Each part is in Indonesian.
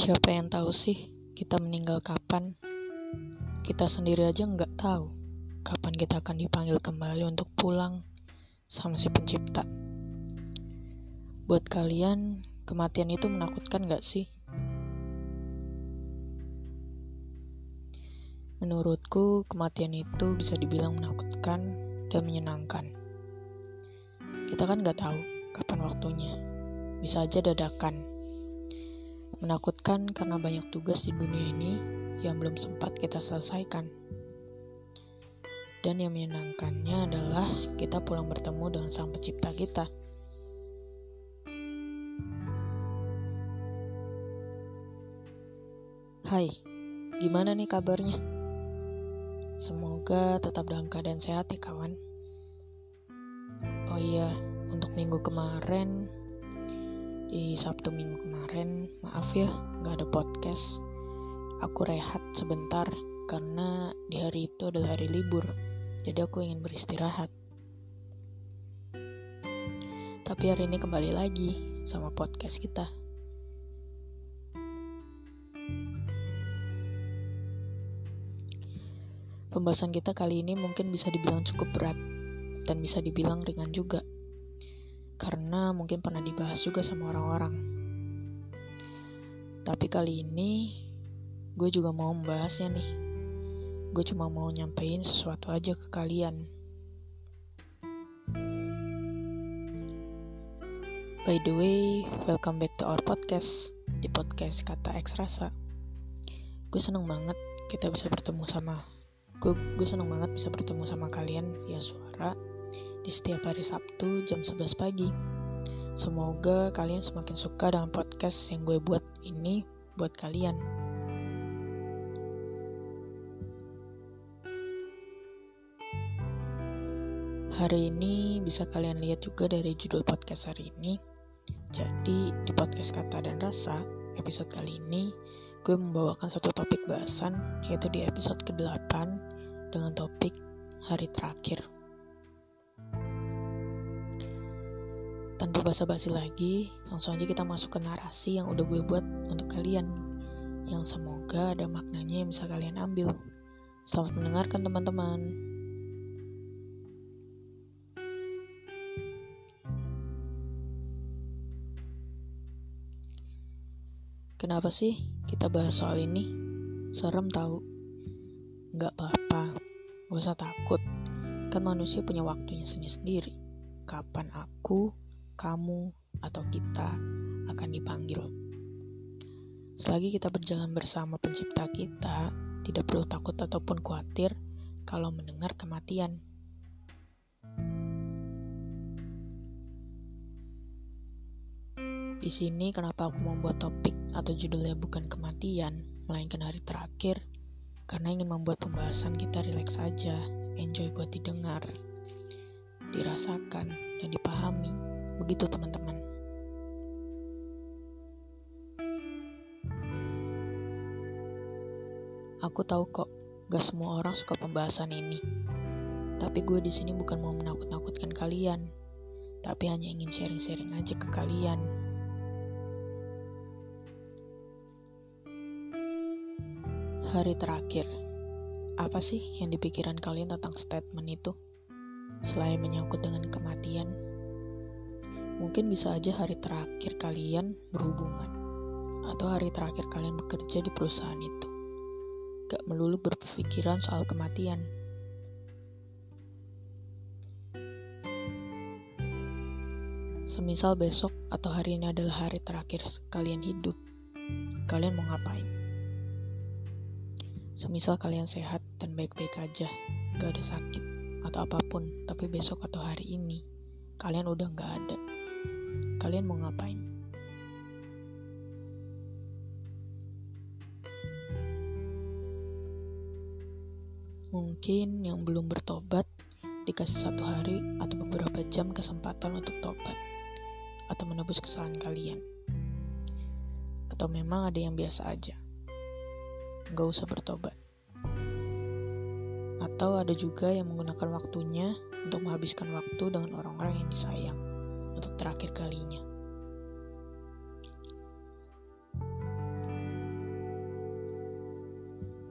Siapa yang tahu sih kita meninggal kapan? Kita sendiri aja nggak tahu kapan kita akan dipanggil kembali untuk pulang sama si pencipta. Buat kalian, kematian itu menakutkan nggak sih? Menurutku, kematian itu bisa dibilang menakutkan dan menyenangkan. Kita kan nggak tahu kapan waktunya. Bisa aja dadakan Menakutkan karena banyak tugas di dunia ini yang belum sempat kita selesaikan. Dan yang menyenangkannya adalah kita pulang bertemu dengan sang pencipta kita. Hai, gimana nih kabarnya? Semoga tetap dalam keadaan sehat ya kawan. Oh iya, untuk minggu kemarin di Sabtu minggu kemarin maaf ya nggak ada podcast. Aku rehat sebentar karena di hari itu adalah hari libur. Jadi aku ingin beristirahat. Tapi hari ini kembali lagi sama podcast kita. Pembahasan kita kali ini mungkin bisa dibilang cukup berat dan bisa dibilang ringan juga. Karena mungkin pernah dibahas juga sama orang-orang. Tapi kali ini gue juga mau membahasnya nih. Gue cuma mau nyampein sesuatu aja ke kalian. By the way, welcome back to our podcast di podcast kata X Rasa. Gue seneng banget kita bisa bertemu sama gue gue seneng banget bisa bertemu sama kalian via suara di setiap hari Sabtu jam 11 pagi. Semoga kalian semakin suka dengan podcast yang gue buat ini buat kalian. Hari ini bisa kalian lihat juga dari judul podcast hari ini. Jadi di podcast kata dan rasa episode kali ini gue membawakan satu topik bahasan yaitu di episode ke-8 dengan topik hari terakhir. Tanpa basa-basi lagi, langsung aja kita masuk ke narasi yang udah gue buat untuk kalian. Yang semoga ada maknanya yang bisa kalian ambil. Selamat mendengarkan teman-teman. Kenapa sih kita bahas soal ini? Serem tahu. Nggak apa-apa, gak usah takut. Kan manusia punya waktunya sendiri-sendiri. Kapan aku kamu, atau kita akan dipanggil. Selagi kita berjalan bersama pencipta kita, tidak perlu takut ataupun khawatir kalau mendengar kematian. Di sini kenapa aku membuat topik atau judulnya bukan kematian, melainkan hari terakhir, karena ingin membuat pembahasan kita rileks saja, enjoy buat didengar, dirasakan, dan dipahami. Begitu teman-teman. Aku tahu kok, gak semua orang suka pembahasan ini. Tapi gue di sini bukan mau menakut-nakutkan kalian, tapi hanya ingin sharing-sharing aja ke kalian. Hari terakhir, apa sih yang dipikiran kalian tentang statement itu? Selain menyangkut dengan kematian, Mungkin bisa aja hari terakhir kalian berhubungan atau hari terakhir kalian bekerja di perusahaan itu. Gak melulu berpikiran soal kematian. Semisal besok atau hari ini adalah hari terakhir kalian hidup, kalian mau ngapain? Semisal kalian sehat dan baik-baik aja, gak ada sakit atau apa pun, tapi besok atau hari ini kalian udah gak ada. Kalian mau ngapain? Mungkin yang belum bertobat dikasih satu hari atau beberapa jam kesempatan untuk tobat atau menebus kesalahan kalian. Atau memang ada yang biasa aja. Gak usah bertobat. Atau ada juga yang menggunakan waktunya untuk menghabiskan waktu dengan orang-orang yang disayang untuk terakhir kalinya.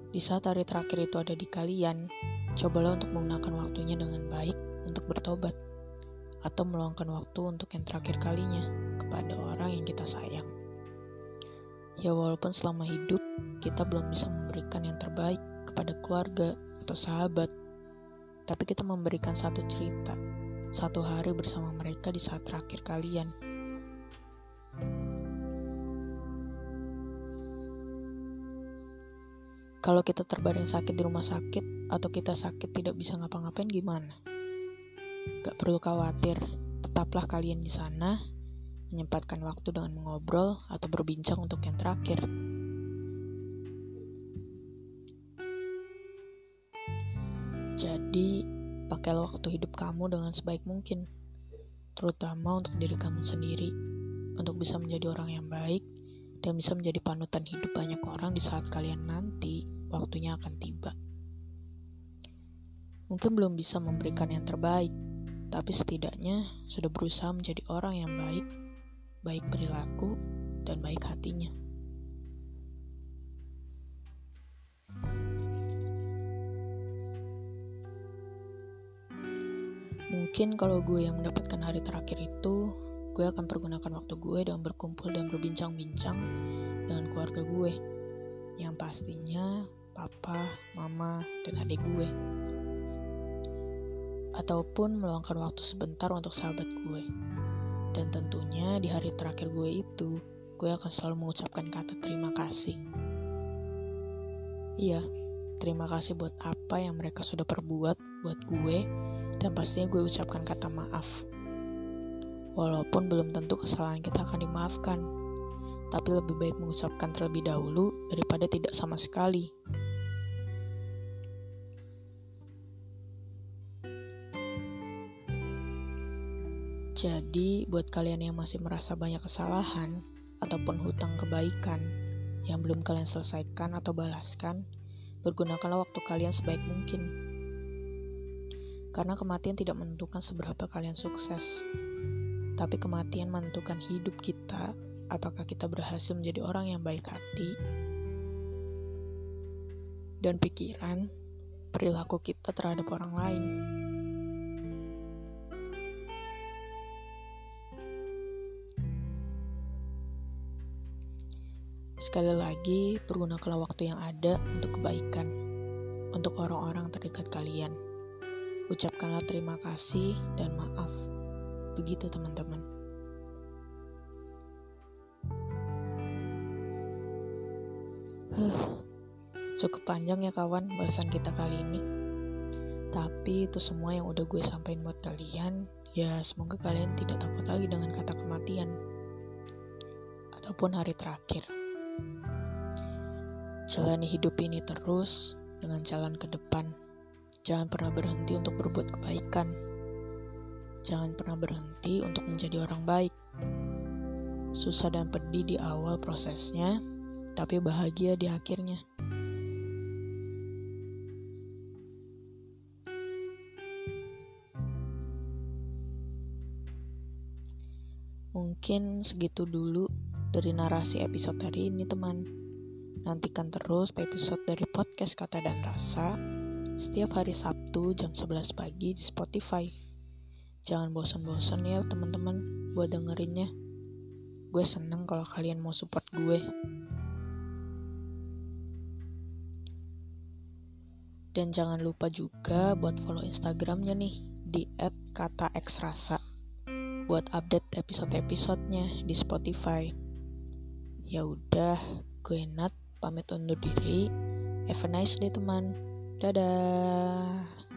Di saat hari terakhir itu ada di kalian, cobalah untuk menggunakan waktunya dengan baik untuk bertobat atau meluangkan waktu untuk yang terakhir kalinya kepada orang yang kita sayang. Ya walaupun selama hidup kita belum bisa memberikan yang terbaik kepada keluarga atau sahabat, tapi kita memberikan satu cerita, satu hari bersama mereka di saat terakhir kalian. Kalau kita terbaring sakit di rumah sakit atau kita sakit tidak bisa ngapa-ngapain gimana? Gak perlu khawatir, tetaplah kalian di sana, menyempatkan waktu dengan mengobrol atau berbincang untuk yang terakhir. Jadi, pakailah waktu hidup kamu dengan sebaik mungkin, terutama untuk diri kamu sendiri, untuk bisa menjadi orang yang baik dan bisa menjadi panutan hidup banyak orang di saat kalian nanti waktunya akan tiba. Mungkin belum bisa memberikan yang terbaik, tapi setidaknya sudah berusaha menjadi orang yang baik, baik perilaku, dan baik hatinya. Mungkin kalau gue yang mendapatkan hari terakhir itu, gue akan pergunakan waktu gue dengan berkumpul dan berbincang-bincang dengan keluarga gue. Yang pastinya papa, mama, dan adik gue. Ataupun meluangkan waktu sebentar untuk sahabat gue. Dan tentunya di hari terakhir gue itu, gue akan selalu mengucapkan kata terima kasih. Iya, terima kasih buat apa yang mereka sudah perbuat buat gue, dan pastinya gue ucapkan kata maaf Walaupun belum tentu kesalahan kita akan dimaafkan, tapi lebih baik mengucapkan terlebih dahulu daripada tidak sama sekali. Jadi, buat kalian yang masih merasa banyak kesalahan ataupun hutang kebaikan yang belum kalian selesaikan atau balaskan, bergunakanlah waktu kalian sebaik mungkin. Karena kematian tidak menentukan seberapa kalian sukses, tapi kematian menentukan hidup kita, apakah kita berhasil menjadi orang yang baik hati dan pikiran, perilaku kita terhadap orang lain. Sekali lagi, pergunakanlah waktu yang ada untuk kebaikan, untuk orang-orang terdekat kalian. Ucapkanlah terima kasih dan maaf begitu teman-teman. Huh, cukup panjang ya kawan bahasan kita kali ini. Tapi itu semua yang udah gue sampaikan buat kalian. Ya semoga kalian tidak takut lagi dengan kata kematian. Ataupun hari terakhir. Jalani hidup ini terus dengan jalan ke depan. Jangan pernah berhenti untuk berbuat kebaikan Jangan pernah berhenti untuk menjadi orang baik. Susah dan pedih di awal prosesnya, tapi bahagia di akhirnya. Mungkin segitu dulu dari narasi episode hari ini teman. Nantikan terus episode dari podcast Kata dan Rasa setiap hari Sabtu jam 11 pagi di Spotify. Jangan bosan-bosan ya teman-teman buat dengerinnya. Gue seneng kalau kalian mau support gue. Dan jangan lupa juga buat follow Instagramnya nih di @kataxrasa buat update episode-episodenya di Spotify. Ya udah, gue Nat pamit undur diri. Have a nice day teman. Dadah.